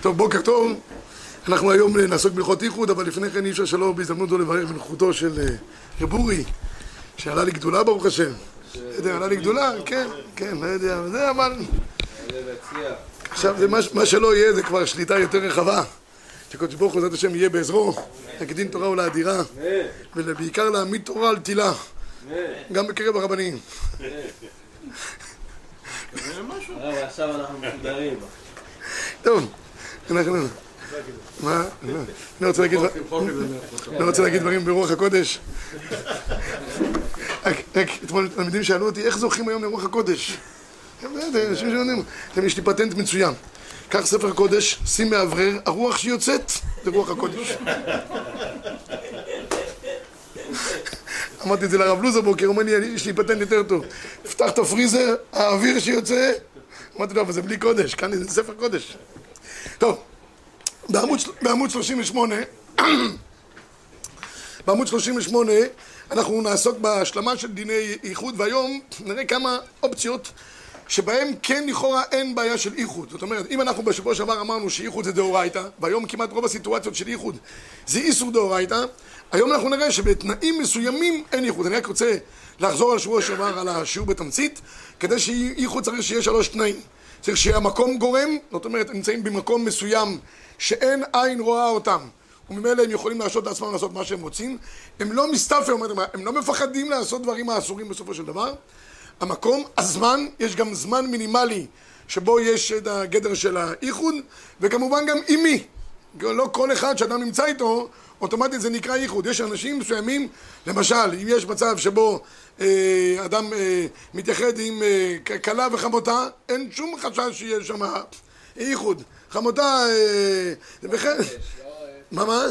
טוב, בוקר טוב. אנחנו היום נעסוק בהלכות איחוד, אבל לפני כן אי אפשר שלא בהזדמנות זו לברך בנוכחותו של אה, רב אורי, שעלה לי גדולה ברוך השם. לא יודע, עלה לי גדולה, כן, כן, לא יודע, זה אבל... עכשיו, זה מה שלא יהיה, זה כבר שליטה יותר רחבה. שקדוש ברוך הוא, בעזרת השם, יהיה בעזרו, להקדין תורה ולאדירה, ובעיקר להעמיד תורה על תילה, גם בקרב הרבנים. עכשיו אנחנו מסודרים. טוב. מה? אני רוצה להגיד... דברים ברוח הקודש. אתמול תלמידים שאלו אותי, איך זוכים היום לרוח הקודש? שאומרים, יש לי פטנט מצוין. קח ספר קודש, שים מאוורר, הרוח שיוצאת זה רוח הקודש. אמרתי את זה לרב לוזר בוקר, הוא אומר לי, יש לי פטנט יותר טוב. פתח את הפריזר, האוויר שיוצא, אמרתי לו, אבל זה בלי קודש, כאן זה ספר קודש. טוב, בעמוד 38, בעמוד 38 אנחנו נעסוק בהשלמה של דיני איחוד, והיום נראה כמה אופציות שבהם כן לכאורה אין בעיה של איחוד. זאת אומרת, אם אנחנו בשבוע שעבר אמרנו שאיחוד זה דאורייתא, והיום כמעט רוב הסיטואציות של איחוד זה איסור דאורייתא, היום אנחנו נראה שבתנאים מסוימים אין איחוד. אני רק רוצה לחזור על שבוע שעבר על השיעור בתמצית, כדי שאיחוד צריך שיהיה שלוש תנאים. צריך המקום גורם, זאת אומרת, הם נמצאים במקום מסוים שאין עין רואה אותם, וממילא הם יכולים להרשות לעצמם לעשות מה שהם רוצים. הם לא מסתפר, הם לא מפחדים לעשות דברים האסורים בסופו של דבר. המקום, הזמן, יש גם זמן מינימלי שבו יש את הגדר של האיחוד, וכמובן גם עם מי. לא כל אחד שאדם נמצא איתו, אוטומטית זה נקרא איחוד. יש אנשים מסוימים, למשל, אם יש מצב שבו אה, אדם אה, מתייחד עם אה, כלה וחמותה, אין שום חשש שיהיה שם איחוד. חמותה, אה, וכן... מה, מה?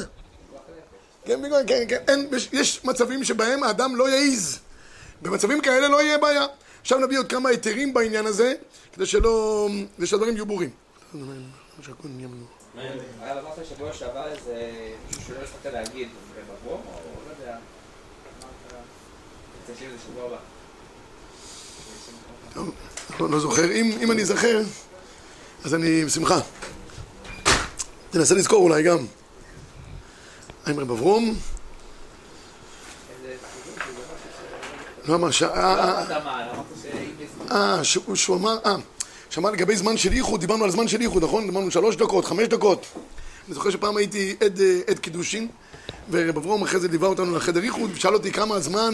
כן, כן, כן, אין, יש מצבים שבהם האדם לא יעיז. במצבים כאלה לא יהיה בעיה. עכשיו נביא עוד כמה היתרים בעניין הזה, כדי שלא... כדי שהדברים יהיו ברורים. היה אמרת שבוע שעבר איזה מישהו שלא הספקת להגיד, במבוא, או לא יודע, תקשיב לזה שבוע הבא. טוב, לא זוכר. אם אני אזכר, אז אני בשמחה. תנסה לזכור אולי גם. עם רב אברום. לא אמר ש... אה, שהוא אמר, אה, שאמר לגבי זמן של איחוד, דיברנו על זמן של איחוד, נכון? דיברנו שלוש דקות, חמש דקות. אני זוכר שפעם הייתי עד, עד קידושין, ורב אברום אחרי זה ליווה אותנו לחדר איחוד, ושאל אותי כמה זמן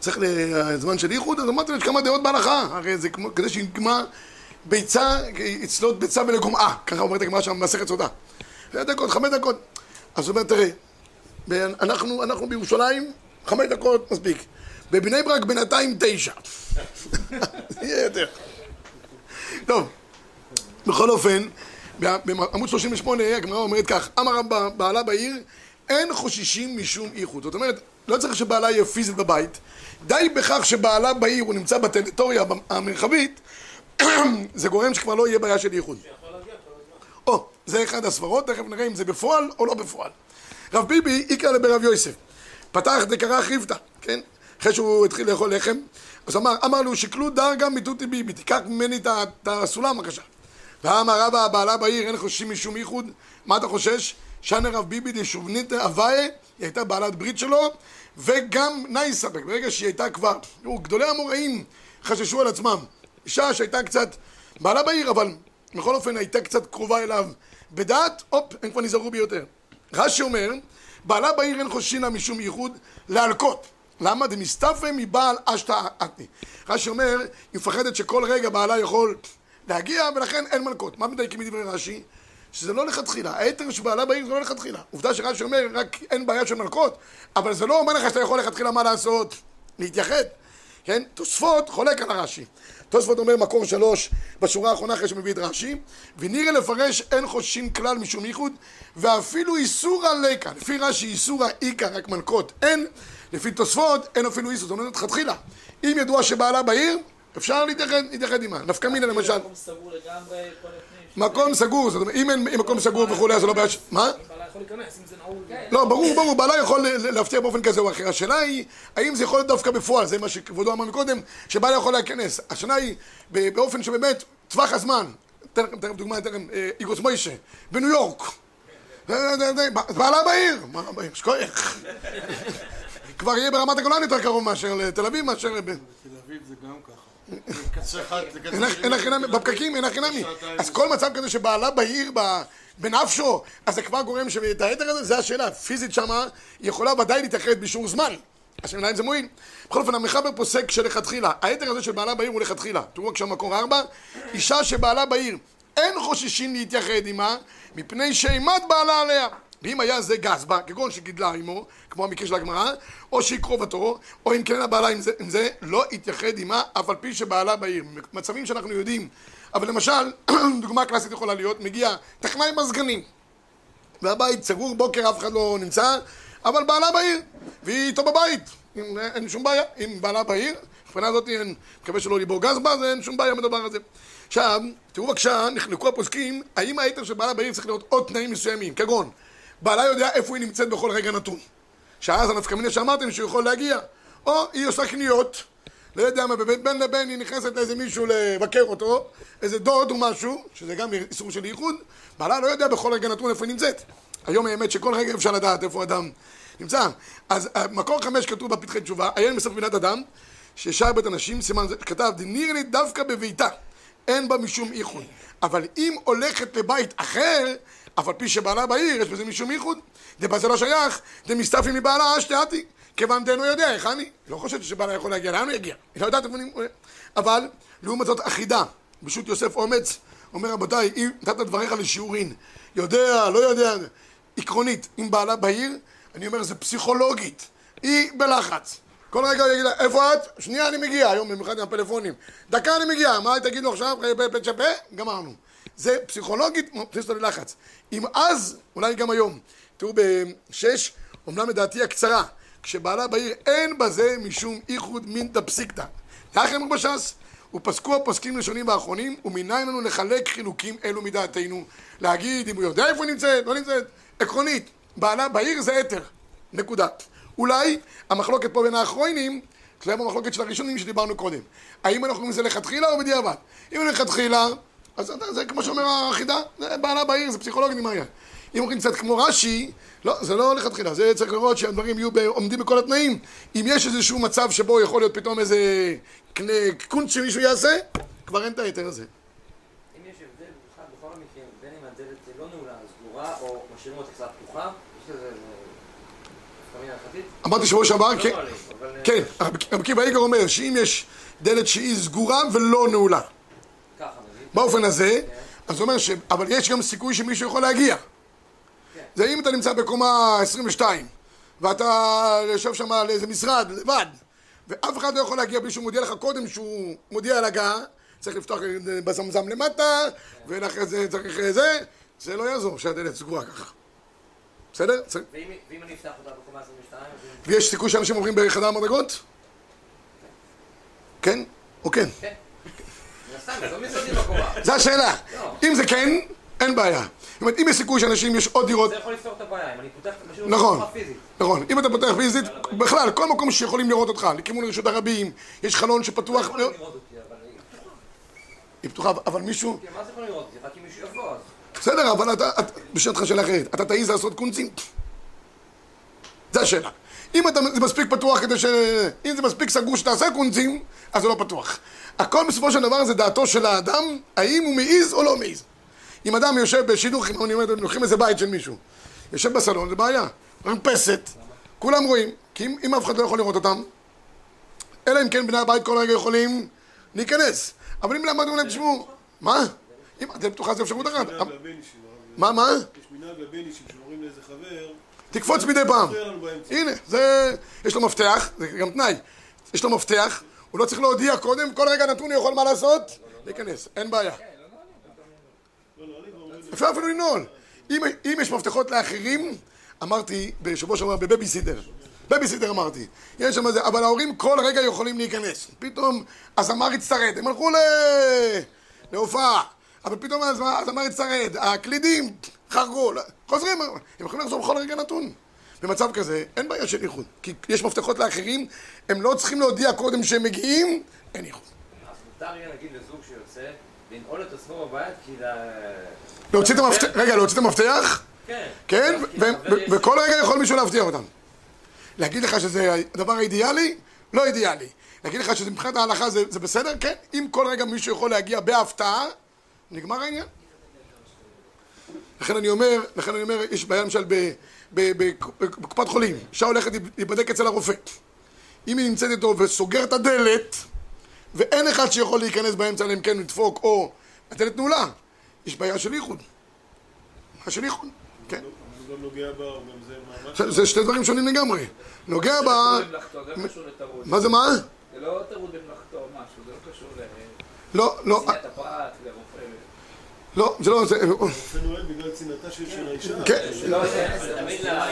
צריך לזמן של איחוד, אז אמרתי לו, יש כמה דעות בהלכה, הרי זה כמו, כדי שיגמע ביצה, יצלות ביצה ולגומעה, ככה אומרת הגמרא שם במסכת סודה. שתי דקות, חמש דקות. אז הוא אומר, תראה, אנחנו, אנחנו בירושלים, חמש דקות מספיק. בבני ברק בינתיים תשע. יהיה יותר. טוב, בכל אופן, בעמוד 38 הגמרא אומרת כך, אמר בעלה בעיר, אין חוששים משום איחוד. זאת אומרת, לא צריך שבעלה יהיה פיזית בבית, די בכך שבעלה בעיר הוא נמצא בטריטוריה המרחבית, זה גורם שכבר לא יהיה בעיה של איחוד. או, זה אחד הסברות, תכף נראה אם זה בפועל או לא בפועל. רב ביבי, איקרא לברב יוסף, פתח דקרא חיבתא, כן? אחרי שהוא התחיל לאכול לחם, אז אמר, אמר לו, שקלו דרגה מתותי ביבי, תיקח ממני את הסולם בבקשה. ואמר רבא הבעלה בעיר, אין חוששים משום ייחוד, מה אתה חושש? שנה רב ביבי דשובנית אביי, היא הייתה בעלת ברית שלו, וגם נאי ספק, ברגע שהיא הייתה כבר, תראו, גדולי המוראים חששו על עצמם, אישה שהייתה קצת בעלה בעיר, אבל בכל אופן הייתה קצת קרובה אליו בדעת, הופ, הם כבר נזהרו ביותר. רש"י אומר, בעלה בעיר אין חוששינה משום ייחוד להלקות. למה? דמסתפי מבעל אשתא אתני. רש"י אומר, היא מפחדת שכל רגע בעלה יכול להגיע, ולכן אין מלקות. מה מדייקים מדברי רש"י? שזה לא לכתחילה. היתר שבעלה בעיר זה לא לכתחילה. עובדה שרש"י אומר, רק אין בעיה של מלקות, אבל זה לא אומר לך שאתה יכול לכתחילה מה לעשות, להתייחד. כן? תוספות חולק על הרש"י. תוספות אומר מקור שלוש בשורה האחרונה אחרי שמביא את רש"י ונראה לפרש אין חוששים כלל משום ייחוד ואפילו איסור הלקה לפי רש"י איסור האיכא רק מלקות אין לפי תוספות אין אפילו איסור זאת אומרת לכתחילה אם ידוע שבעלה בעיר אפשר להתייחד, עימה נפקא מינה למשל מקום סגור לגמרי, כל הפנים. מקום סגור, זאת אומרת אם אין מקום סגור וכולי אז זה לא בעיה ש... מה? בעלה יכול להיכנס, אם זה נעול. לא, ברור, ברור, בעלה יכול להפתיע באופן כזה או אחר. השאלה היא, האם זה יכול להיות דווקא בפועל, זה מה שכבודו אמר מקודם, שבעלה יכול להיכנס. השאלה היא, באופן שבאמת, טווח הזמן, אתן לכם תכף דוגמא, אתן לכם אה, איגוס מוישה, בניו יורק. אה, בעלה בעיר, בעלה בעיר, שכוח. כבר יהיה ברמת הגולן יותר קרוב מאשר לתל אביב, מאשר... בתל אביב זה גם ככה. אין לך- חינמי, בפקקים אין לך חינמי. אז כל מצב כזה שבעלה בעיר, בנפשו, אז זה כבר גורם שאת היתר הזה, זה השאלה. פיזית שמה, יכולה ודאי להתאחד באישור זמן. השאלה אם זה מועיל. בכל אופן, המחבר פוסק שלכתחילה, היתר הזה של בעלה בעיר הוא לכתחילה. תראו רק שם מקור ארבע, אישה שבעלה בעיר, אין חוששים להתייחד עמה, מפני שאימת בעלה עליה. ואם היה זה גזבה, כגון שגידלה עמו, כמו המקרה של הגמרא, או שהיא קרובתו, או אם כן הבעלה עם זה, עם זה לא יתייחד עמה, אף על פי שבעלה בעיר. מצבים שאנחנו יודעים. אבל למשל, דוגמה קלאסית יכולה להיות, מגיע טכנאי מזגנים, והבית סגור, בוקר אף אחד לא נמצא, אבל בעלה בעיר, והיא איתו בבית, אין, אין שום בעיה, אם בעלה בעיר, מבחינה הזאת אין, מקווה שלא ליבור גז בה, אז אין שום בעיה בדבר הזה. עכשיו, תראו בבקשה, נחלקו הפוסקים, האם היתר של בעלה בעיר צריך להיות עוד תנאים מסוימים, כגון, בעלה יודע איפה היא נמצאת בכל רגע נתון, שאז הנפקא מינה שאמרתם שהוא יכול להגיע, או היא עושה קניות, לא יודע מה, בין לבין היא נכנסת לאיזה מישהו לבקר אותו, איזה דוד או משהו, שזה גם איסור של ייחוד, בעלה לא יודע בכל רגע נתון איפה היא נמצאת. היום האמת שכל רגע אפשר לדעת איפה אדם נמצא. אז אה, מקור חמש כתוב בפתחי תשובה, עיין בסוף בינת אדם, ששר בית אנשים, סימן זה, כתב, דניר לי דווקא בביתה, אין בה משום ייחוד. אבל אם הולכת לבית אחר, אף על פי שבעלה בעיר, יש בזה משום ייחוד, דבה זה לא שייך, דמסתפי מבעלה אשתעתי. כיוון דנו יודע איך אני, לא חושבת שבעלה יכול להגיע, לאן הוא יגיע? היא לא יודעת איפה אני... אבל, לעומת זאת אחידה, פשוט יוסף אומץ, אומר רבותיי, אם נתת דבריך לשיעורין, יודע, לא יודע, עקרונית, אם בעלה בעיר, אני אומר זה פסיכולוגית, היא בלחץ. כל רגע הוא יגיד לה, איפה את? שנייה אני מגיע, היום במיוחד עם הפלאפונים. דקה אני מגיע, מה תגידו עכשיו? פצ'פה? גמרנו. זה פסיכולוגית, מכניס אותו ללחץ. אם אז, אולי גם היום. תראו בשש, אומנם לדעתי הקצרה, כשבעלה בעיר אין בזה משום איחוד מינתא פסיקתא. כך אמרו בש"ס, ופסקו הפוסקים ראשונים ואחרונים, ומניין לנו לחלק חילוקים אלו מדעתנו. להגיד אם הוא יודע איפה נמצאת, לא נמצאת, עקרונית, בעלה בעיר זה אתר, נקודה. אולי המחלוקת פה בין האחרונים, תלויה במחלוקת של הראשונים שדיברנו קודם. האם אנחנו קוראים לזה לכתחילה או בדיעבד? אם לכתחילה, אז אתה- זה כמו שאומר החידה, זה בעלה בעיר, זה פסיכולוגי נמריה. אם אומרים קצת כמו רש"י, לא, זה לא לכתחילה, זה צריך לראות שהדברים יהיו עומדים בכל התנאים. אם יש איזשהו מצב שבו יכול להיות פתאום איזה קונץ שמישהו יעשה, כבר אין את ההיתר הזה. אם יש הבדל בכל המקרים, בין אם הדלת לא נעולה, סגורה, או משאירים אותה קצת פתוחה, יש לזה הלכתית? אמרתי שבוע שעבר, לא כן, נועלים, אבל... כן, רבי איגר אומר שאם יש דלת שהיא סגורה ולא נעולה. באופן הזה, אז הוא אומר ש... אבל יש גם סיכוי שמישהו יכול להגיע. זה אם אתה נמצא בקומה 22, ואתה יושב שם על איזה משרד, לבד, ואף אחד לא יכול להגיע בלי שהוא מודיע לך קודם שהוא מודיע על הגעה, צריך לפתוח בזמזם למטה, ואחרי זה צריך זה, זה לא יעזור שהדלת סגורה ככה. בסדר? ואם אני אפתח אותה בקומה 22, אז... ויש סיכוי שאנשים עוברים בחדר המדרגות? כן או כן? כן. זה לא. זו השאלה. לא. אם זה כן, אין בעיה. זאת אומרת, אם יש סיכוי שאנשים, יש עוד דירות... זה יכול לפתור את הבעיה, אם אני פותח נכון. נכון, אם אתה פותח פיזית, בכלל, כל מקום שיכולים לראות אותך, לכיוון רשות הרבים, יש חלון שפתוח, היא פתוחה. אבל מישהו, כן, מה זה יכולים לראות אותי? רק אם מישהו יבוא, אז... בסדר, אבל אתה, את- בשאלת לך שאלה אחרת, אתה תעיז לעשות קונצים? זו השאלה. אם אתה, זה מספיק פתוח כדי ש... אם זה מספיק סגור שתעשה קונצים, אז זה לא פתוח. הכל בסופו של דבר זה דעתו של האדם, האם הוא מעיז או לא מעיז. אם אדם יושב בשידוכים, אני אומר, לוקחים איזה בית של מישהו, יושב בסלון, זה בעיה. מרפסת, כולם רואים, כי אם, אם אף אחד לא יכול לראות אותם, אלא אם כן בני הבית כל רגע יכולים להיכנס. אבל אם למדנו להם, תשמעו, מה? אם הדלת פתוחה זה אפשרות אחת. מה, מה? יש מנהג לבנישים שאומרים לאיזה חבר, תקפוץ מדי פעם. הנה, זה... יש לו מפתח, זה גם תנאי. יש לו מפתח, הוא לא צריך להודיע קודם, כל רגע נתון הוא יכול מה לעשות? להיכנס, אין בעיה. אפשר אפילו לנעול. אם, יש מפתחות לאחרים, אמרתי בשבוע שעבר בבייביסיטר. בייביסיטר אמרתי. יש שם זה, אבל ההורים כל רגע יכולים להיכנס. פתאום הזמר הצטרד, הם הלכו. להופעה. אבל פתאום הזמר הצטרד, הקלידים חרגו, לא- חוזרים, הם יכולים לחזור בכל רגע נתון. במצב כזה, אין בעיה של ייחוד. כי יש מפתחות לאחרים, הם לא צריכים להודיע קודם שהם מגיעים, אין ייחוד. אז מותר יהיה להגיד לזוג שיוצא, לנעול את עצמו בבית, כי. להוציא את המפתח, רגע, להוציא את המפתח? כן. כן, וכל רגע יכול מישהו להפתיע אותם. להגיד לך שזה הדבר האידיאלי? לא אידיאלי. להגיד לך שזה מבחינת ההלכה זה, זה בסדר? כן. אם כל רגע מישהו יכול להגיע בהפתעה, נגמר העניין. לכן אני אומר, לכן אני אומר, יש בעיה למשל בקופת חולים, אישה הולכת להיבדק אצל הרופא. אם היא נמצאת איתו וסוגר את הדלת, ואין אחד שיכול להיכנס באמצע, אלא אם כן לדפוק, או הדלת נעולה, יש בעיה של ייחוד. בעיה של ייחוד, כן. הוא גם נוגע בה, הוא גם זה ממש... זה- זה שתי דברים שונים לגמרי. נוגע ב... לא לטרוד. מה זה מה? זה לא טרוד במלאכתו או משהו, זה לא קשור לא, לא, לרופא. לא, זה לא, זה... נועל בגלל צנעתה של האישה. כן, ל-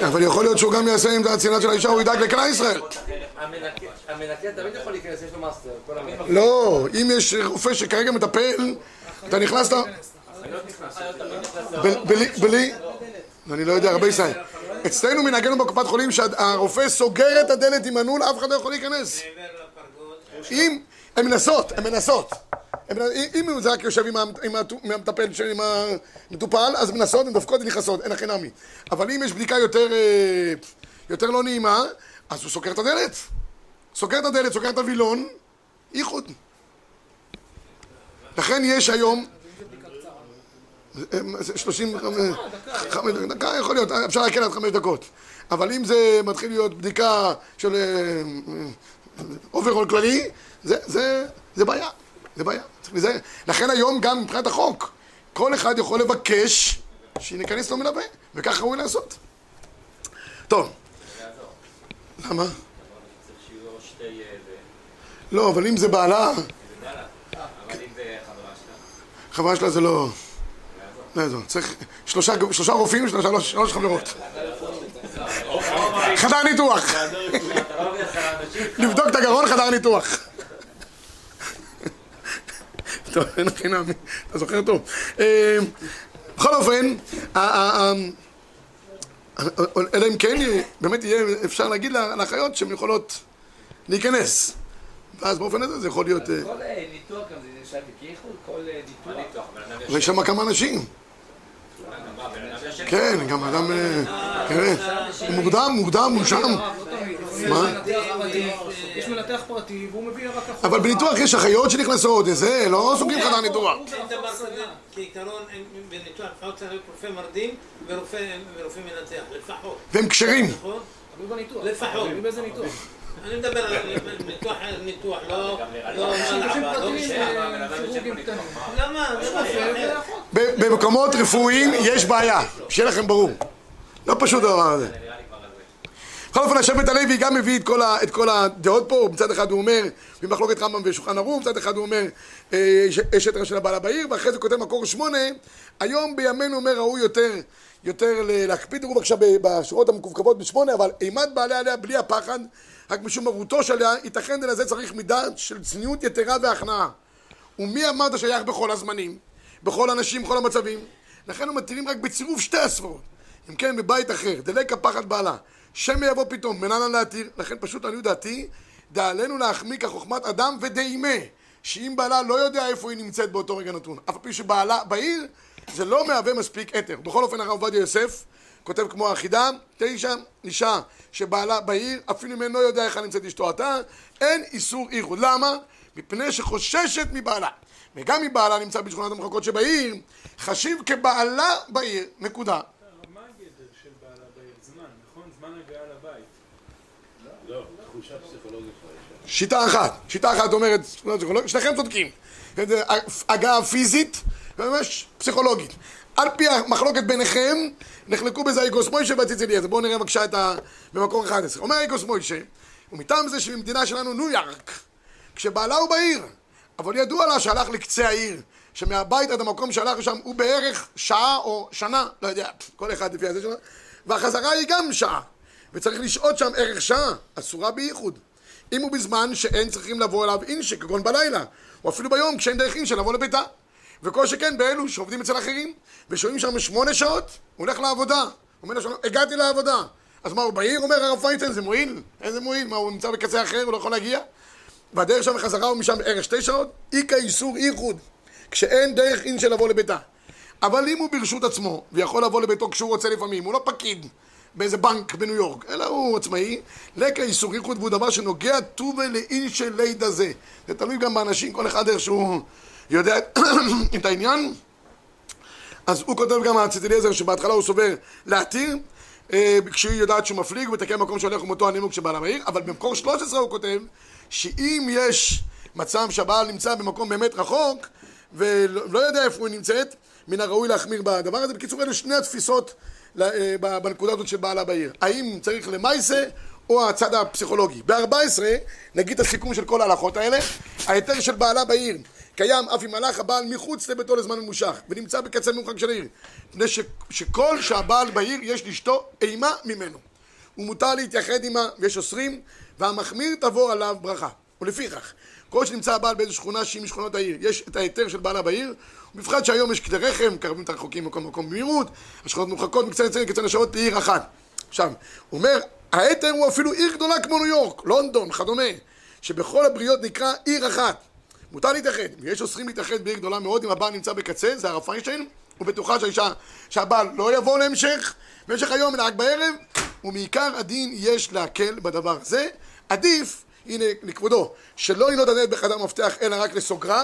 אבל יכול להיות שהוא גם יעשה עם הצנעה של האישה, הוא ידאג לכלל ישראל. המנקה- המנקה תמיד יכול להיכנס, יש לו master. לא, אם יש רופא שכרגע מטפל, אתה נכנס. ב- בלי, בלי... אני לא יודע, הרבה ישראל. אצלנו מנהגנו בקופת חולים שהרופא סוגר את הדלת עם מנעול, אף אחד לא יכול להיכנס. אם... הן מנסות, הן מנסות. אם זה רק יושב עם המטפל, עם המטופל, אז מנסות, הן דופקות ונכנסות, אין הכי נמי. אבל אם יש בדיקה יותר, אה, יותר לא נעימה, אז הוא סוגר את הדלת. סוגר את הדלת, סוגר את הווילון, ייחוד. לכן יש היום... אה, זה 30... חמש דקה יכול להיות, אפשר להקל עד חמש דקות. אבל אם זה מתחיל להיות בדיקה של אוברול כללי, זה בעיה, זה בעיה. צריך להיזהר. לכן היום גם מבחינת החוק, כל אחד יכול לבקש שייכנס לו מלווה, וכך ראוי לעשות. טוב. למה? לא, אבל אם זה בעלה, זה חברה שלה, זה לא... לא יעזור. צריך שלושה, רופאים, שלוש, שלוש חברות. חדר ניתוח. לבדוק את הגרון, חדר ניתוח. טוב, אין חינם, אתה זוכר טוב. אה, בכל אופן, ה- אלא אם כן באמת יהיה אפשר להגיד לה- לאחיות שהן יכולות להיכנס. ואז באופן הזה זה יכול להיות... אה, כל אה, ניתוח גם זה נחשב בכיחוד, כל אה, ניתוח. יש שם כמה אנשים. כן, גם אדם... הוא מוקדם, מוקדם, מונשם. מה? יש מנתח פרטי והוא מביא רק אחורה. אבל בניתוח יש אחיות שנכנסות, זה, לא סוגרים חדר ניתוח. כעיקרון בניתוח לפחות צריך להיות רופא מרדים ורופא מנתח, לפחות, והם כשרים. נכון? לפחות. אני מדבר על ניתוח, ניתוח, לא... לא לא במקומות רפואיים יש בעיה, שיהיה לכם ברור. לא פשוט הדבר הזה. זה נראה לי כבר על זה. בכל אופן, השבט הלוי גם מביא את כל, ה, את כל הדעות פה, מצד אחד הוא אומר, במחלוקת רמב"ם ושולחן ערוך, מצד אחד הוא אומר, אה, יש- יתר של הבעל הבעיר, ואחרי זה כותב מקור שמונה, היום בימינו אומר ראוי יותר, יותר להקפיד, תראו בבקשה בשורות המקווקוות בשמונה, אבל אימת בעלי עליה בלי הפחד, רק משום מרותו שלה, ייתכן ולזה צריך מידה של צניעות יתרה והכנעה. ומי אמרת שייך בכל הזמנים, בכל אנשים, בכל המצבים? לכן הם מתירים רק בצירוף שתי הספרות. אם כן, בבית אחר, דלק הפחד בעלה, שמא יבוא פתאום, מנהלן להתיר, לכן פשוט לעניות דעתי, דעלינו להחמיא כחוכמת אדם ודאימה, שאם בעלה לא יודע איפה היא נמצאת באותו רגע נתון, אף על פי שבעלה בעיר, זה לא מהווה מספיק אתר. בכל אופן, הרב עובדיה יוסף כותב כמו החידה, תשע, אישה שבעלה בעיר, אפילו אם אינו יודע היכן נמצאת אשתו עתה, אין איסור איחוד. למה? מפני שחוששת מבעלה. וגם אם בעלה נמצא בשכונת המחלקות שבעיר, חשיב כבעלה בעיר, נקודה. מה הגדר של בעלה בעיר? זמן, נכון? זמן הגעה לבית. לא, תחושה פסיכולוגית לאישה. שיטה אחת, שיטה אחת אומרת, לא פסיכולוגית, שניכם צודקים. הגעה פיזית וממש פסיכולוגית. על פי המחלוקת ביניכם, נחלקו בזה איגוס מוישה והציץ אליעזר. בואו נראה בבקשה את ה... במקור 11. אומר איגוס מוישה, ומטעם זה שבמדינה שלנו ניו יארק, כשבעלה הוא בעיר, אבל ידוע לה שהלך לקצה העיר, שמהבית עד המקום שהלך לשם הוא בערך שעה או שנה, לא יודע, כל אחד לפי הזה שלו, והחזרה היא גם שעה, וצריך לשהות שם ערך שעה, אסורה בייחוד. אם הוא בזמן שאין צריכים לבוא אליו אינשי, כגון בלילה, או אפילו ביום כשאין דרך אינשי לבוא לביתה. וכל שכן באלו שעובדים אצל אחרים, ושוהים שם שמונה שעות, הוא הולך לעבודה. אומר לשלום, הגעתי לעבודה. אז מה, הוא בעיר? אומר הרב פיינשטיין, זה מועיל? איזה מועיל? מה, הוא נמצא בקצה אחר, הוא לא יכול להגיע? והדרך שם בחזרה הוא משם ערך שתי שעות? איכא איסור איחוד. כשאין דרך אין של לבוא לביתה. אבל אם הוא ברשות עצמו, ויכול לבוא לביתו כשהוא רוצה לפעמים, הוא לא פקיד באיזה בנק בניו יורק, אלא הוא עצמאי, לקה איסור ייחוד והוא דבר שנוגע טובה לאין של לידה זה. זה תלוי גם באנשים, כל אחד איך שהוא יודע את העניין. אז הוא כותב גם אצל אליעזר שבהתחלה הוא סובר להתיר אה, כשהיא יודעת שהוא מפליג ומתקן מקום שהולך ומותו הנימוק שבעל המהיר אבל במקור 13 הוא כותב שאם יש מצב שהבעל נמצא במקום באמת רחוק ולא יודע איפה הוא נמצאת מן הראוי להחמיר בדבר הזה בקיצור אלה שני התפיסות בנקודה הזאת של בעלה בעיר. האם צריך למעשה או הצד הפסיכולוגי? ב-14 נגיד את הסיכום של כל ההלכות האלה ההיתר של בעלה בעיר קיים אף אם הלך הבעל מחוץ לביתו לזמן ממושך ונמצא בקצה מרוחק של העיר מפני ש- שכל שהבעל בעיר יש לאשתו אימה ממנו. ומותר להתייחד עמה ויש אוסרים והמחמיר תבוא עליו ברכה. ולפיכך כל שנמצא הבעל באיזו שכונה שהיא משכונות העיר. יש את ההיתר של בעלה בעיר ובפרט שהיום יש כלי רכב מקרבים את הרחוקים מכל מקום במהירות השכונות מורחקות מקצה לצד לקצה נשארות לעיר אחת. עכשיו הוא אומר ההיתר הוא אפילו עיר גדולה כמו ניו יורק לונדון וכדומה שבכל הבריות נקרא עיר אחת. מותר להתאחד, ויש אוסרים להתאחד בעיר גדולה מאוד אם הבעל נמצא בקצה, זה הרב פיינשטיין, ובטוחה שהאישה, שהבעל לא יבוא להמשך, במשך היום אלא רק בערב, ומעיקר הדין יש להקל בדבר הזה. עדיף, הנה לכבודו, שלא ינוד הדלת בחדר מפתח אלא רק לסוגרה,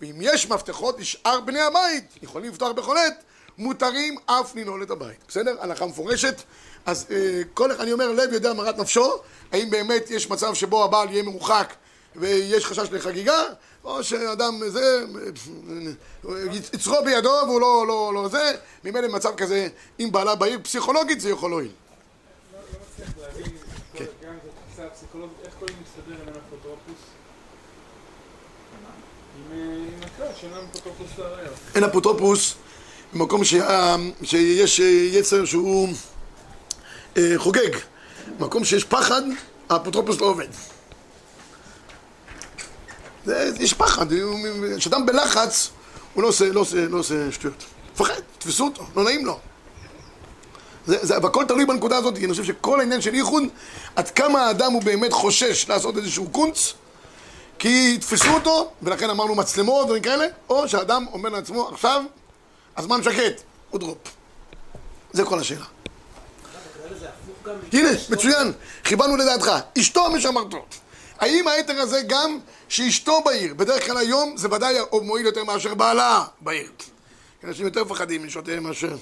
ואם יש מפתחות לשאר בני הבית, יכולים לפתוח בחולת, מותרים אף לנעול את הבית. בסדר? הלכה מפורשת. אז אה, כל, אני אומר, לב יודע מרת נפשו, האם באמת יש מצב שבו הבעל יהיה מרוחק ויש חשש לחגיגה, או שאדם זה, יצרו בידו והוא לא, לא, לא זה, ממילא במצב כזה, אם בעלה בעיר פסיכולוגית זה יכול להועיל. לא לא מצליח להבין כן. גם את התפיסה הפסיכולוגית, מסתדר עם אפוטרופוס? אה, אפוטרופוס. אין אפוטרופוס במקום שיש אה, יצר שהוא אה, חוגג. במקום שיש פחד, האפוטרופוס לא עובד. יש פחד, כשאדם בלחץ, הוא לא לא לא עושה שטויות. מפחד, תפסו אותו, לא נעים לו. והכל תלוי בנקודה הזאת, כי אני חושב שכל העניין של ייחוד, עד כמה האדם הוא באמת חושש לעשות איזשהו קונץ, כי יתפסו אותו, ולכן אמרנו מצלמות ודברים כאלה, או שהאדם אומר לעצמו, עכשיו, הזמן שקט, עוד דרופ. זה כל השאלה. הנה, מצוין, חיברנו לדעתך. אשתו משמרתו. האם היתר הזה גם שאשתו בעיר, בדרך כלל היום זה ודאי מועיל יותר מאשר בעלה בעיר. אנשים יותר מפחדים משותיהם מאשר,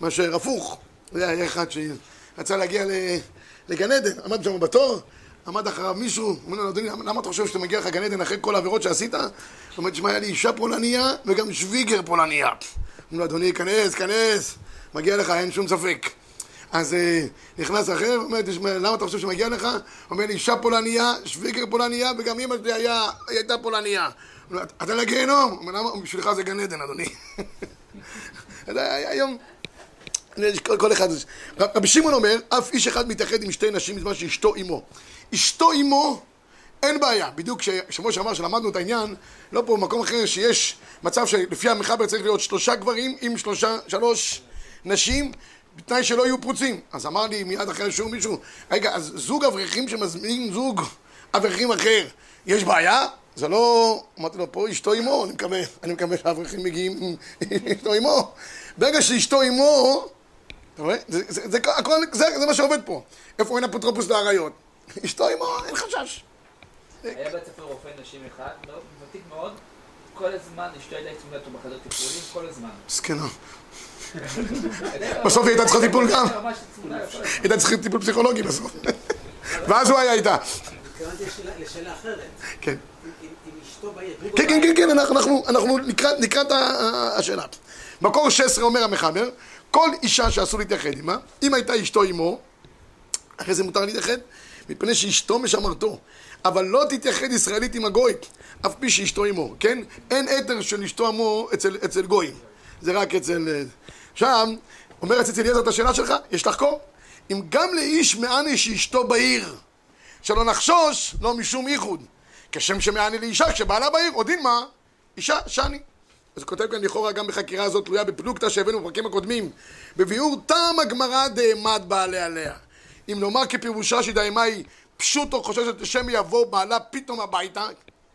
מאשר הפוך. זה היה אחד שרצה להגיע לגן עדן, עמד שם בתור, עמד אחריו מישהו, אומר לו, אדוני, למה אתה חושב שאתה מגיע לך גן עדן אחרי כל העבירות שעשית? הוא אומר, תשמע, היה לי אישה פולניה וגם שוויגר פולניה. אומר לו, אדוני, כנס, כנס, מגיע לך, אין שום ספק. אז אה, נכנס אחר, אומר, תשמע, למה אתה חושב שמגיע לך? אומר לי, אישה פולניה, שוויגר פולניה, וגם אמא שלי היה, הייתה פולניה. אתה לגיהנום? אומר, למה? בשבילך זה גן עדן, אדוני. היום... כל, אחד... רב- רבי שמעון אומר, אף איש אחד מתאחד עם שתי נשים בזמן שאשתו עמו. אשתו עמו, אין בעיה. בדיוק כשבוע שעבר שלמדנו את העניין, לא פה במקום אחר שיש מצב שלפי המחבר צריך להיות שלושה גברים עם שלושה, שלוש נשים, בתנאי שלא יהיו פרוצים. אז אמר לי מיד אחרי השיעור מישהו, רגע, אז זוג אברכים שמזמין זוג אברכים אחר, יש בעיה? זה לא... אמרתי לו, פה אשתו עמו, אני מקווה, אני מקווה שהאברכים מגיעים עם אשתו עמו. ברגע שאשתו עמו, אתה רואה? זה, זה, זה, הכל, זה, זה מה שעובד פה. איפה אין אפוטרופוס לאריות? אשתו עמו, אין חשש. היה בית ספר רופא נשים אחד, מאוד- ותיק מאוד, כל הזמן אשתו הייתה צמודה אותו בחדר טיפולים, כל הזמן. זקנה. בסוף היא הייתה צריכה טיפול גם. הזמן. הייתה צריכה טיפול פסיכולוגי בסוף. ואז הוא היה איתה. התכוונתי לשאלה- אחרת. כן. אם אשתו בעיר, כן, כן, כן, כן, אנחנו, לקראת, השאלה. מקור 16 אומר המחבר, כל אישה שאסור להתייחד עימה, אם הייתה אשתו עמו, אחרי זה מותר להתייחד, מפני שאשתו משמרתו. אבל לא תתייחד ישראלית עם הגוי, אף פי שאשתו עמו, כן? אין אתר של אשתו עמו אצל, אצל גויים, זה רק אצל... אה, שם, אומר אצל אליעזר את השאלה שלך, יש לחקור. אם גם לאיש מעני שאשתו בעיר, שלא נחשוש, לא משום ייחוד. כשם שמעני לאישה כשבעלה בעיר, או דין מה? אישה שאני. אז הוא כותב כאן לכאורה גם בחקירה הזאת תלויה בפלוגתא שהבאנו בפרקים הקודמים. בביאור טעם הגמרא דאמד בעלה עליה. אם נאמר כפירושה שדאמה היא פשוטו חוששת לשם יבוא בעלה פתאום הביתה,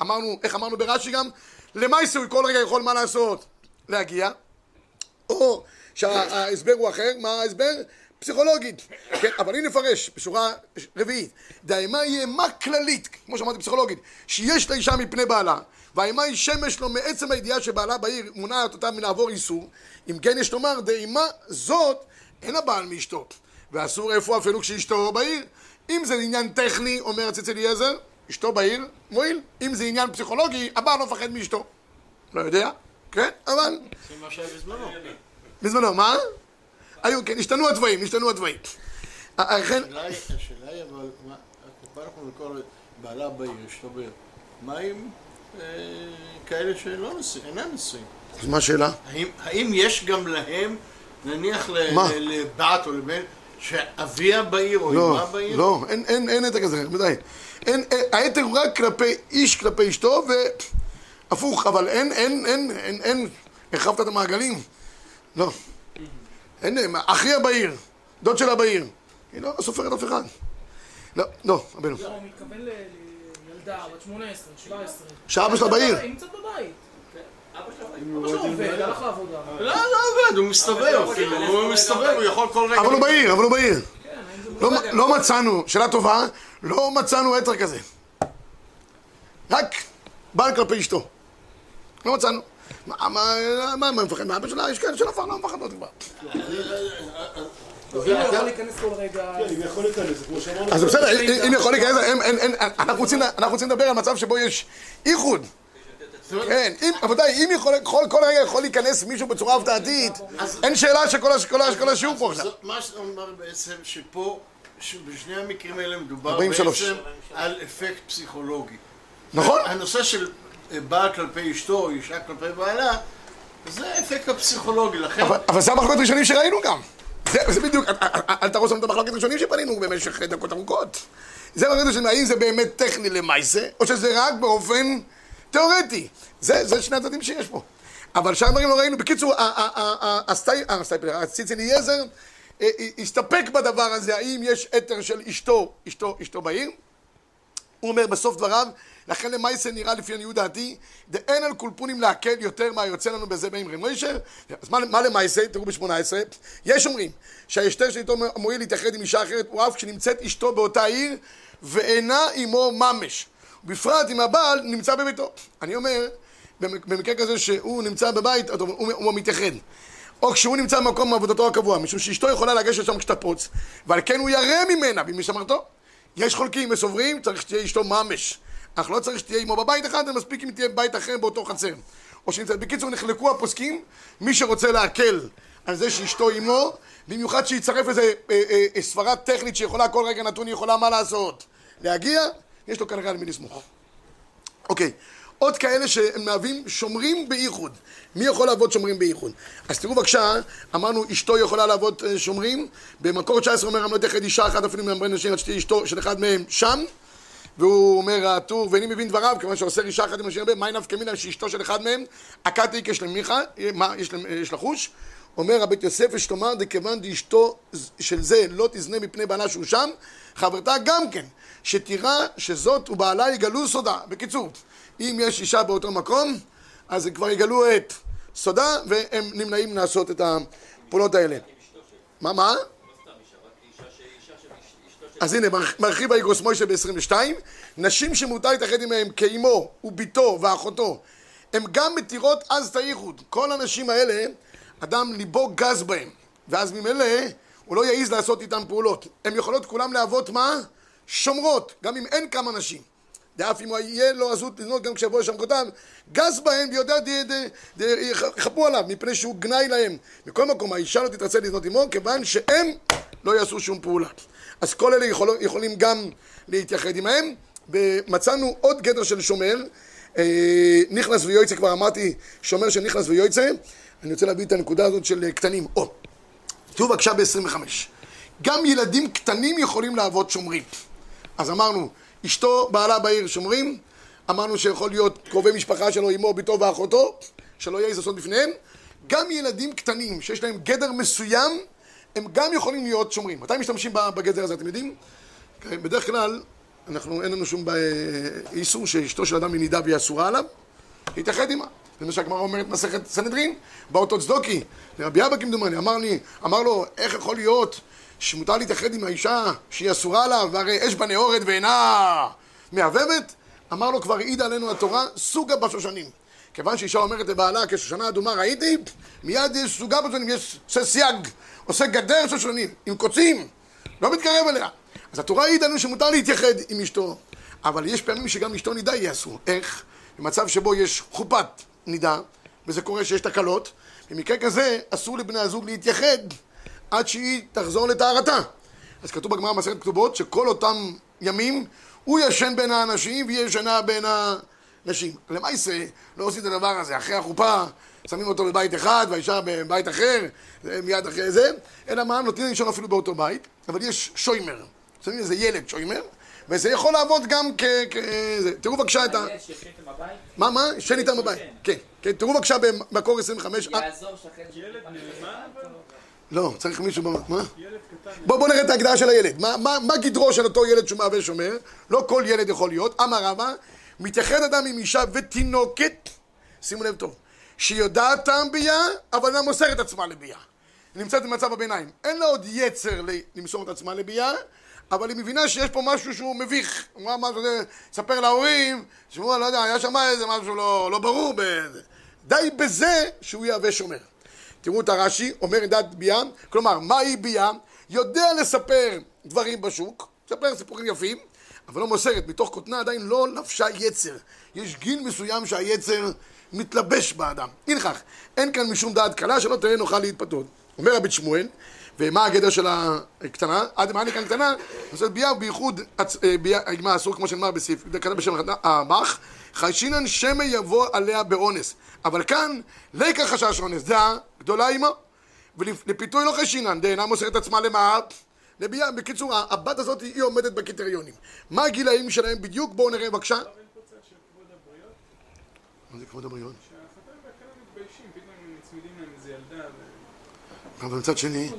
אמרנו, איך אמרנו ברש"י גם? למעשה הוא כל רגע יכול מה לעשות? להגיע, או שההסבר הוא אחר, מה ההסבר? פסיכולוגית, כן, אבל אם נפרש בשורה רביעית, דהאימה היא אימה כללית, כמו שאמרתי פסיכולוגית, שיש לאישה מפני בעלה, והאימה היא שמש לו מעצם הידיעה שבעלה בעיר מונעת אותה מלעבור איסור, אם כן יש לומר, דהאימה זאת אין הבעל מאשתו, ואסור איפה אפילו כשאשתו בעיר. אם זה עניין טכני, אומר הציץ אליעזר, אשתו בעיר, מועיל. אם זה עניין פסיכולוגי, הבעל לא מפחד מאשתו. לא יודע, כן, אבל... זה מה שהיה בזמנו. בזמנו, מה? היו, כן, השתנו התוואים, השתנו התוואים. אכן, השאלה היא, השאלה היא אבל, מה, מה אנחנו נקרא בעלה בעיר, אשתו בעיר? מה עם אה, כאלה שלא נשואים, אינם נשואים? אז מה השאלה? האם, יש גם להם, נניח לבת או לבן, שאביה בעיר או לא, אמה בעיר? לא, אין, אין, אין עתק כזה, ודאי. אין, אין, הוא רק כלפי איש כלפי אשתו, והפוך, אבל אין, אין, אין, אין, אין, הרחבת את המעגלים. לא. אין, אחיה בעיר, דוד שלה בעיר. היא לא סופרת אף אחד. לא, לא, רבנו. לא, הוא מתכוון לילדה, בת 18, 17. שאבא שלה בעיר. היא נמצאת בבית. אבא שלו אבא שלו עובד, הלך לעבודה. לא, לא עובד, הוא מסתובב אפילו, הוא מסתובב, הוא יכול כל רגע... אבל הוא בעיר, אבל הוא בעיר. כן, לא, לא מצאנו, שאלה טובה, לא מצאנו עתר כזה. רק בעל כלפי אשתו. לא מצאנו. מה, מה, מה, מה מפחד? מאבא שלה? יש כאלה שלא לא מפחדות כבר. אם הוא יכול להיכנס כל רגע... כן, אם יכול להיכנס, זה כמו שאמרנו. אז בסדר, אם- אם יכול להיכנס, אנחנו רוצים- לדבר על מצב שבו יש איחוד. כן, אם, רבותיי, אם יכול, כל, כל רגע יכול להיכנס מישהו בצורה הפתעתית, אין שאלה שכל הש- כל הש- כל השיעור פה עכשיו. מה שאומר בעצם שפה, שבשני המקרים האלה מדובר 43. בעצם על אפקט פסיכולוגי. נכון? הנושא של בעל כלפי אשתו, אישה כלפי בעלה, זה האפקט הפסיכולוגי, לכן... אבל, אבל זה המחלוקת ראשונים שראינו גם. זה, זה בדיוק, אל- תהרוס לנו את המחלוקת ראשונים שפנינו במשך דקות ארוכות. זה המחלוקת ראשונים, האם זה באמת טכני למעשה, או שזה רק באופן תיאורטי. זה, זה שני הצדדים שיש פה. אבל שאר הדברים לא ראינו. בקיצור, ה- ה- ה- ה- הסטי- אה, הסטייפלר, הציץ אליעזר, אה, אה, הסתפק בדבר הזה, האם יש אתר של אשתו, אשתו, אשתו בעיר. הוא אומר בסוף דבריו, לכן למעשה נראה לפי עניות דעתי, דאין על קולפונים להקל יותר מה יוצא לנו בזה באמרי מוישה. אז מה, מה למעשה? תראו ב-18. יש אומרים שההשתר שאיתו מועיל להתאחד עם אישה אחרת הוא אף כשנמצאת אשתו באותה עיר ואינה עמו ממש. בפרט אם הבעל נמצא בביתו. אני אומר, במק- במקרה כזה שהוא נמצא בבית, הוא, הוא, הוא מתייחד. או כשהוא נמצא במקום עבודתו הקבוע, משום שאשתו יכולה לגשת שם כשתפוץ, ועל כן הוא ירא ממנה, במשמרתו. יש חולקים וסוברים, צריך שתהיה אשתו ממש. אך לא צריך שתהיה עמו בבית אחד, זה מספיק אם תהיה בבית אחר באותו חצר. או שנמצאת. בקיצור, נחלקו הפוסקים, מי שרוצה להקל על זה שאשתו עמו, במיוחד שיצרף איזה אה, אה, אה, סברה טכנית שיכולה כל רגע נתון, היא יכולה מה לעשות. להגיע, יש לו כנראה על מי לסמוך. אוקיי, עוד כאלה שהם שומרים בייחוד. מי יכול לעבוד שומרים בייחוד? אז תראו בבקשה, אמרנו אשתו יכולה לעבוד אה, שומרים, במקור 19 אומר המלך יחד אישה אחת אפילו מהמרי נשים שתהיה אשתו של אחד מהם שם, והוא אומר הטור, ואיני מבין דבריו, כיוון שעושה אישה אחת עם השני הרבה, מאי נפקא מינה שאשתו של אחד מהם, הכת איקש למיכה, מה יש לחוש? אומר הבית יוסף, יש לומר, דכיוון דאשתו של זה לא תזנה מפני בעלה שהוא שם, חברתה גם כן, שתירא שזאת ובעלה יגלו סודה. בקיצור, אם יש אישה באותו מקום, אז כבר יגלו את סודה, והם נמנעים לעשות את הפעולות האלה. מה, מה? אז הנה, מרח- מרחיב האיגרוס מוישה ב-22, נשים שמותר להתאחד עמהם כאימו וביתו ואחותו, הן גם מתירות אז את הייחוד. כל הנשים האלה, אדם ליבו גז בהם, ואז ממילא הוא לא יעז לעשות איתן פעולות. הן יכולות כולם להוות מה? שומרות, גם אם אין כמה נשים. דאף אם יהיה לו עזות לזנות גם כשיבוא לשם כותב, גז בהם ויודע יכפו עליו, מפני שהוא גנאי להם. מכל מקום, האישה לא תתרצה לזנות עמו, כיוון שהם לא יעשו שום פעולה. אז כל אלה יכול, יכולים גם להתייחד עמהם. ומצאנו עוד גדר של שומר, אה, נכנס ויועצה, כבר אמרתי, שומר של נכנס ויועצה. אני רוצה להביא את הנקודה הזאת של אה, קטנים. או, תראו בבקשה ב-25. גם ילדים קטנים יכולים לעבוד שומרים. אז אמרנו, אשתו, בעלה בעיר שומרים, אמרנו שיכול להיות קרובי משפחה שלו, אמו, ביתו ואחותו, שלא יהיה לעשות בפניהם. גם ילדים קטנים שיש להם גדר מסוים, הם גם יכולים להיות שומרים. מתי משתמשים בגדר הזה, אתם יודעים? כן, בדרך כלל, אנחנו, אין לנו שום איסור שאשתו של אדם היא נידה והיא אסורה עליו. להתייחד עימה. זה מה שהגמרא אומרת מסכת סנהדרין, בא אותו צדוקי, לרבי אבא כמדומני, אמר לי, אמר לו, איך יכול להיות שמותר להתייחד עם האישה שהיא אסורה לה, והרי אש בנאורת ואינה מהבהבת? אמר לו, כבר העידה עלינו התורה, סוגה בשושנים. כיוון שאישה אומרת לבעלה, כשושנה אדומה ראיתי, מיד יש סוגה בשושנים, יש עושה סייג, עושה גדר שושנים, עם קוצים, לא מתקרב אליה. אז התורה העידה לנו שמותר להתייחד עם אשתו, אבל יש פעמים שגם אשתו נידה יהיה אסור. איך? במצב שבו יש חופת נידה, וזה קורה שיש תקלות, במקרה כזה אסור לבני הזוג להתייחד עד שהיא תחזור לטהרתה. אז כתוב בגמרא במסכת כתובות שכל אותם ימים הוא ישן בין האנשים והיא ישנה בין הנשים. למעשה לא עושים את הדבר הזה, אחרי החופה שמים אותו בבית אחד והאישה בבית אחר, מיד אחרי זה, אלא מה, נותנים לישון אפילו באותו בית, אבל יש שוימר, שמים איזה ילד שוימר, וזה יכול לעבוד גם כ... כ... זה. תראו בבקשה את ה... מה, מה? ישן איתם בבית. כן, כן, תראו בבקשה במקור 25. אה, יעזור שכן ילד נאמן? לא, צריך מישהו... מה? בוא, בוא נראה את ההגדרה של הילד. מה, מה, מה גדרו של אותו ילד שהוא מהווה שומר? לא כל ילד יכול להיות. אמר רבא, מתייחד אדם עם אישה ותינוקת, שימו לב טוב, שיודעת טעם ביאה, אבל אינה מוסרת עצמה לביאה. היא נמצאת במצב הביניים. אין לה עוד יצר למסור את עצמה לביאה, אבל היא מבינה שיש פה משהו שהוא מביך. אמרה משהו, ספר להורים, שמעו, לא יודע, היה שם איזה משהו לא, לא ברור. בזה. די בזה שהוא יהווה שומר. תראו את הרש"י, אומר דת ביאה, כלומר, מהי ביאה? יודע לספר דברים בשוק, מספר סיפורים יפים, אבל לא מוסרת, מתוך כותנה עדיין לא לבשה יצר. יש גיל מסוים שהיצר מתלבש באדם. לכך, אין כאן משום דעת קלה שלא תהיה נוכל להתפתות. אומר רבי שמואל, ומה הגדר של הקטנה? עד מה כאן קטנה? נושאת ביאה בייחוד, הצ- אה, ביאה, מה אסור כמו שנאמר בסעיף, זה כתב בשם המח, חיישינן שמא יבוא עליה באונס. אבל כאן, לקח חשש אונס, דעה גדולה עמו. ולפיתוי לא חיישינן, דאינה מוסרת עצמה למה? לביאה. בקיצור, הבת הזאת היא עומדת בקריטריונים. מה הגילאים שלהם בדיוק? בואו נראה בבקשה. הבריות, מה זה כבוד הבריות? אבל מצד שני,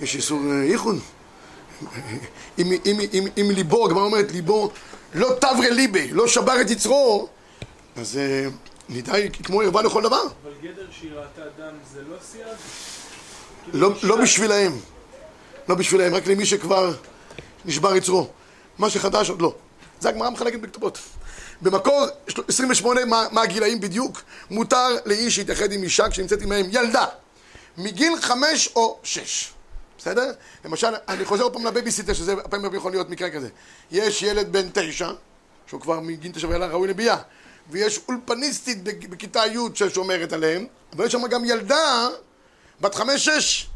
יש איסור אה, ייחוד. אם, ליבו, הגמרא אומרת, ליבו לא תברה ליבי, לא שבר את יצרו, אז אה, נדע כמו ערווה לכל דבר. אבל גדר שהיא ראתה דם זה לא סייג? לא, כאילו לא בשבילהם. לא בשבילהם, רק למי שכבר נשבר יצרו. מה שחדש עוד לא. זה הגמרא מחלקת בכתובות. במקור 28, מה, מה הגילאים בדיוק? מותר לאיש להתייחד עם אישה כשנמצאת עמהם ילדה. מגיל חמש או שש. בסדר? למשל, אני חוזר עוד פעם לבייביסיטר, שזה פעמים יכול להיות מקרה כזה. יש ילד בן תשע, שהוא כבר מגיל תשע ואילך ראוי לביאה, ויש אולפניסטית בכיתה י' ששומרת עליהם, ויש שם גם ילדה בת חמש-שש.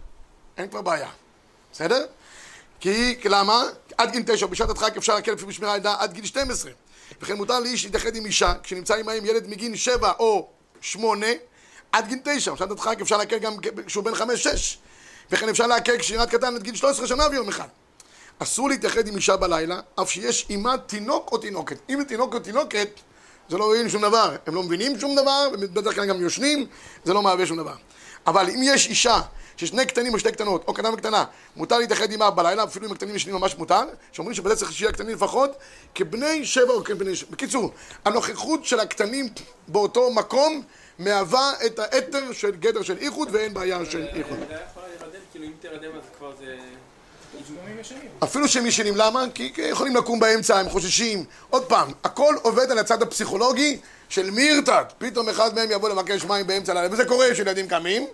אין כבר בעיה. בסדר? כי, למה? עד גיל תשע, בשעת הדחק אפשר להקל לפי בשמירה ילדה עד גיל 12. וכן מותר לאיש להתייחד עם אישה, כשנמצא עמהם ילד מגיל שבע או שמונה, עד גיל תשע. בשעת הדחק אפשר להקל גם כשהוא בן חמש-שש. וכן אפשר להקל כשירת קטן עד גיל 13 שנה ויום אחד. אסור להתייחד עם אישה בלילה, אף שיש עימה תינוק או תינוקת. אם זה תינוק או תינוקת, זה לא רואים שום דבר. הם לא מבינים שום דבר, ובדרך כלל גם יושנים, זה לא מהווה שום דבר. אבל אם יש אישה ששני קטנים או שתי קטנות, או קטנה וקטנה, מותר להתייחד עימה בלילה, אפילו אם הקטנים ישנים ממש מותר, שאומרים שבזה צריך שיהיה הקטנים לפחות כבני שבע או כבני שבע. בקיצור, הנוכחות של הקטנים באותו מקום מהווה את האתר של גדר של איחוד ואין בעיה של איחוד. זה היה יכולה להירדם, כאילו אם תירדם אז כבר זה... אפילו שהם ישנים, למה? כי יכולים לקום באמצע, הם חוששים. עוד פעם, הכל עובד על הצד הפסיכולוגי של מי ירתת. פתאום אחד מהם יבוא לבקש מים באמצע הלילה, וזה קורה שילדים קמים,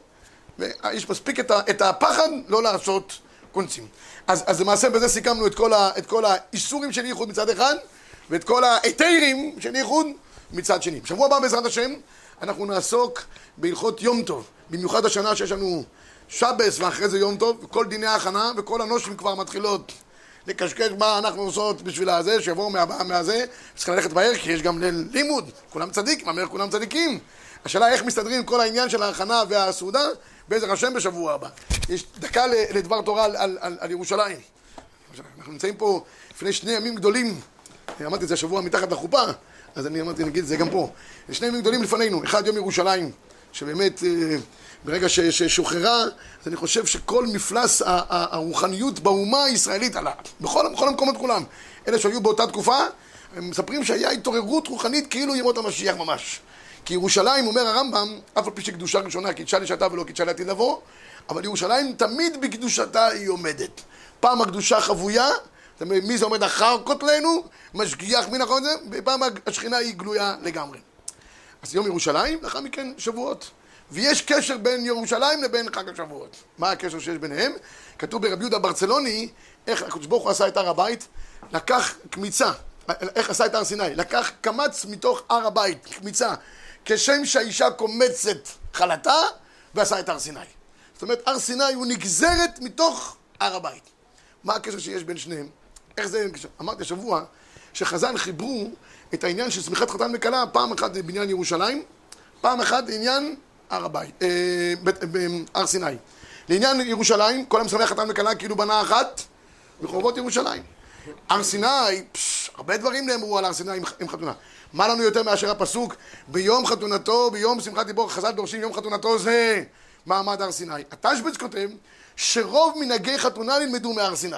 ויש מספיק את, את הפחד לא לעשות קונצים. אז, אז למעשה בזה סיכמנו את כל, ה, את כל האיסורים של ייחוד מצד אחד, ואת כל ההיתרים של ייחוד מצד שני. בשבוע הבא בעזרת השם, אנחנו נעסוק בהלכות יום טוב, במיוחד השנה שיש לנו שבס ואחרי זה יום טוב, כל דיני ההכנה וכל הנושים כבר מתחילות לקשקש מה אנחנו עושות בשביל הזה, שיבואו מהבאה מהזה, צריך ללכת מהר כי יש גם ליל לימוד, כולם צדיקים, אמר כולם צדיקים. השאלה איך מסתדרים כל העניין של ההכנה והסעודה, בעזר השם בשבוע הבא. יש דקה לדבר תורה על, על, על, על ירושלים. אנחנו נמצאים פה לפני שני ימים גדולים, אמרתי את זה השבוע מתחת לחופה, אז אני אמרתי, נגיד את זה גם פה. שני ימים גדולים לפנינו, אחד יום ירושלים, שבאמת אה, ברגע ששוחררה, אז אני חושב שכל מפלס הרוחניות באומה הישראלית עלה, בכל, בכל המקומות כולם. אלה שהיו באותה תקופה, הם מספרים שהיה התעוררות רוחנית כאילו ימות המשיח ממש. כי ירושלים, אומר הרמב"ם, אף על פי שקדושה ראשונה קידשה לשעתה ולא קידשה לעתיד לבוא, אבל ירושלים תמיד בקדושתה היא עומדת. פעם הקדושה חבויה, מי זה עומד אחר כותלנו? משגיח מן החודש, ופעם השכינה היא גלויה לגמרי. אז יום ירושלים, לאחר מכן שבועות. ויש קשר בין ירושלים לבין חג השבועות. מה הקשר שיש ביניהם? כתוב ברבי יהודה ברצלוני, איך הקדוש ברוך הוא עשה את הר הבית, לקח קמיצה, איך עשה את הר סיני, לקח קמץ מתוך הר הבית, קמיצה, כשם שהאישה קומצת חלתה, ועשה את הר סיני. זאת אומרת, הר סיני הוא נגזרת מתוך הר הבית. מה הקשר שיש בין שניהם? איך זה... אמרתי השבוע שחז"ל חיברו את העניין של שמחת חתן וכלה פעם אחת בעניין ירושלים, פעם אחת בעניין הר הבית, אה, בית- בהר סיני. לעניין ירושלים, כל המשמח חתן וכלה כאילו בנה אחת בחורבות ירושלים. הר סיני, הרבה דברים נאמרו על הר סיני עם, חתונה. מה לנו יותר מאשר הפסוק ביום חתונתו, ביום שמחת דיבור חז"ל דורשים יום חתונתו זה מעמד הר סיני. התשבץ כותב שרוב מנהגי חתונה נלמדו מהר סיני.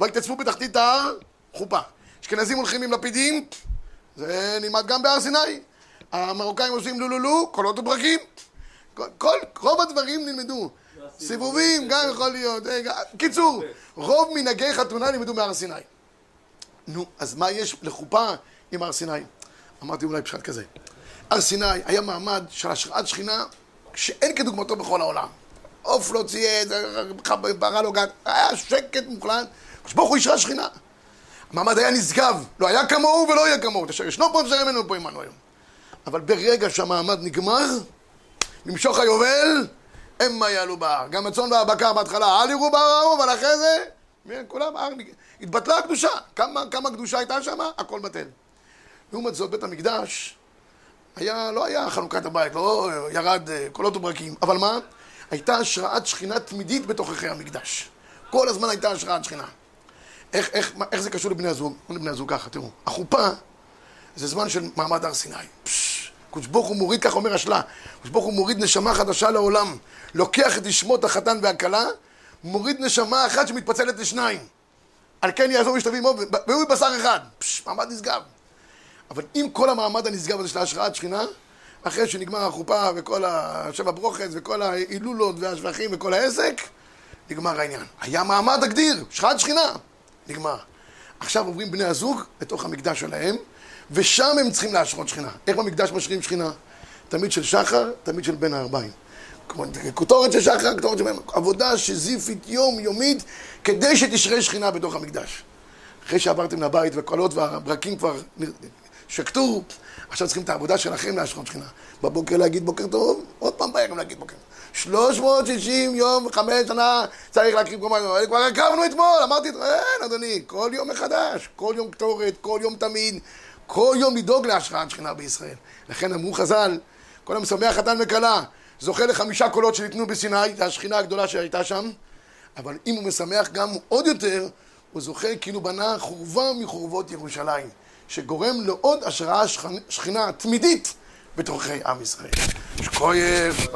והתייצבו בתחתית ההר, חופה. אשכנזים הולכים עם לפידים, זה נלמד גם בהר סיני. המרוקאים עושים לולולו, קולות וברקים. כל, כל, רוב הדברים נלמדו. סיבובים גם יכול להיות. אה, קיצור, רוב מנהגי חתונה נלמדו מהר סיני. נו, אז מה יש לחופה עם הר סיני? אמרתי אולי פשט כזה. הר סיני היה מעמד של השראת שכינה שאין כדוגמתו בכל העולם. עוף לא צייד, ברא לא גת, היה שקט מוחלט, הקדוש ברוך הוא אישרה שכינה. המעמד היה נשגב, לא היה כמוהו ולא יהיה כמוהו, אשר ישנו פה אשר ממנו פה עמנו היום. אבל ברגע שהמעמד נגמר, למשוך היובל, המה יעלו בהר. גם הצאן והבקר בהתחלה, אל יראו בהר ההוא, אבל אחרי זה, כולם, נג- התבטלה הקדושה. כמה, כמה קדושה הייתה שם? הכל בטל. לעומת זאת, בית המקדש, היה, לא היה חנוכת הבית, לא ירד אה, קולות וברקים, אבל מה? הייתה השראת שכינה תמידית בתוככי המקדש. כל הזמן הייתה השראת שכינה. איך, איך, מה- איך זה קשור לבני הזוג? לבני הזוג ככה, תראו. החופה זה זמן של מעמד הר סיני. קדוש ברוך הוא מוריד, כך אומר השלה, קדוש ברוך הוא מוריד נשמה חדשה לעולם. לוקח את נשמות החתן והכלה, מוריד נשמה אחת שמתפצלת לשניים. על כן יעזור משתבים עמו, והוא בשר אחד. פשש, מעמד נשגב. אבל אם כל המעמד הנשגב הזה של ההשראת שכינה, אחרי שנגמר החופה וכל השבע ברוכס וכל ההילולות והשבחים וכל העסק, נגמר העניין. היה מעמד הגדיר, שכת שכינה, נגמר. עכשיו עוברים בני הזוג לתוך המקדש שלהם, ושם הם צריכים להשרות שכינה. איך במקדש משרים שכינה? תמיד של שחר, תמיד של בין הערביים. כותורת של שחר, כותורת של בין עבודה שזיפית יום-יומית, כדי שתשרה שכינה בתוך המקדש. אחרי שעברתם לבית והקולות והברקים כבר שקטו, עכשיו צריכים את העבודה שלכם להשרות שכינה. בבוקר להגיד בוקר טוב, עוד פעם בערב להגיד בוקר טוב. 360 יום וחמש שנה צריך להקריב קומה, כבר הקרבנו אתמול, אמרתי, אין אדוני, כל יום מחדש, כל יום קטורת, כל יום תמיד, כל יום לדאוג להשראת שכינה בישראל. לכן אמרו חז"ל, כל המשמח חתן וכלה, זוכה לחמישה קולות שניתנו בסיני, זו השכינה הגדולה שהייתה שם, אבל אם הוא משמח גם עוד יותר, הוא זוכה כאילו בנה חורבה מחורבות ירושלים, שגורם לעוד השראה שכינה תמידית בתוככי עם ישראל. שכוייך,